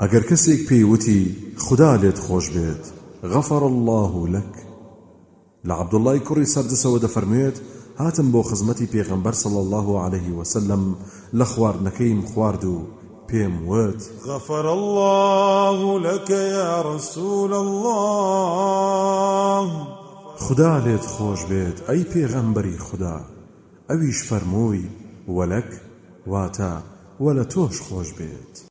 ئەگەر کەسێک پێیوتی خدا لێت خۆش بێت غەفەر الله لەک لە عەبدوڵڵای کوڕی سەردسەوە دەفەرموێت هاتم بۆ خزمەتی پێغەمبەر صلی الله عليه وسلم لە خواردنەکەیم خوارد و پێم وت. غفر الله لك يا رسول الله. خدا لێت خۆش بێت ئەی پێغەمبەری خدا. ئەویش فەرمووی وەلەک واتە وەلە تۆش خۆش بێت.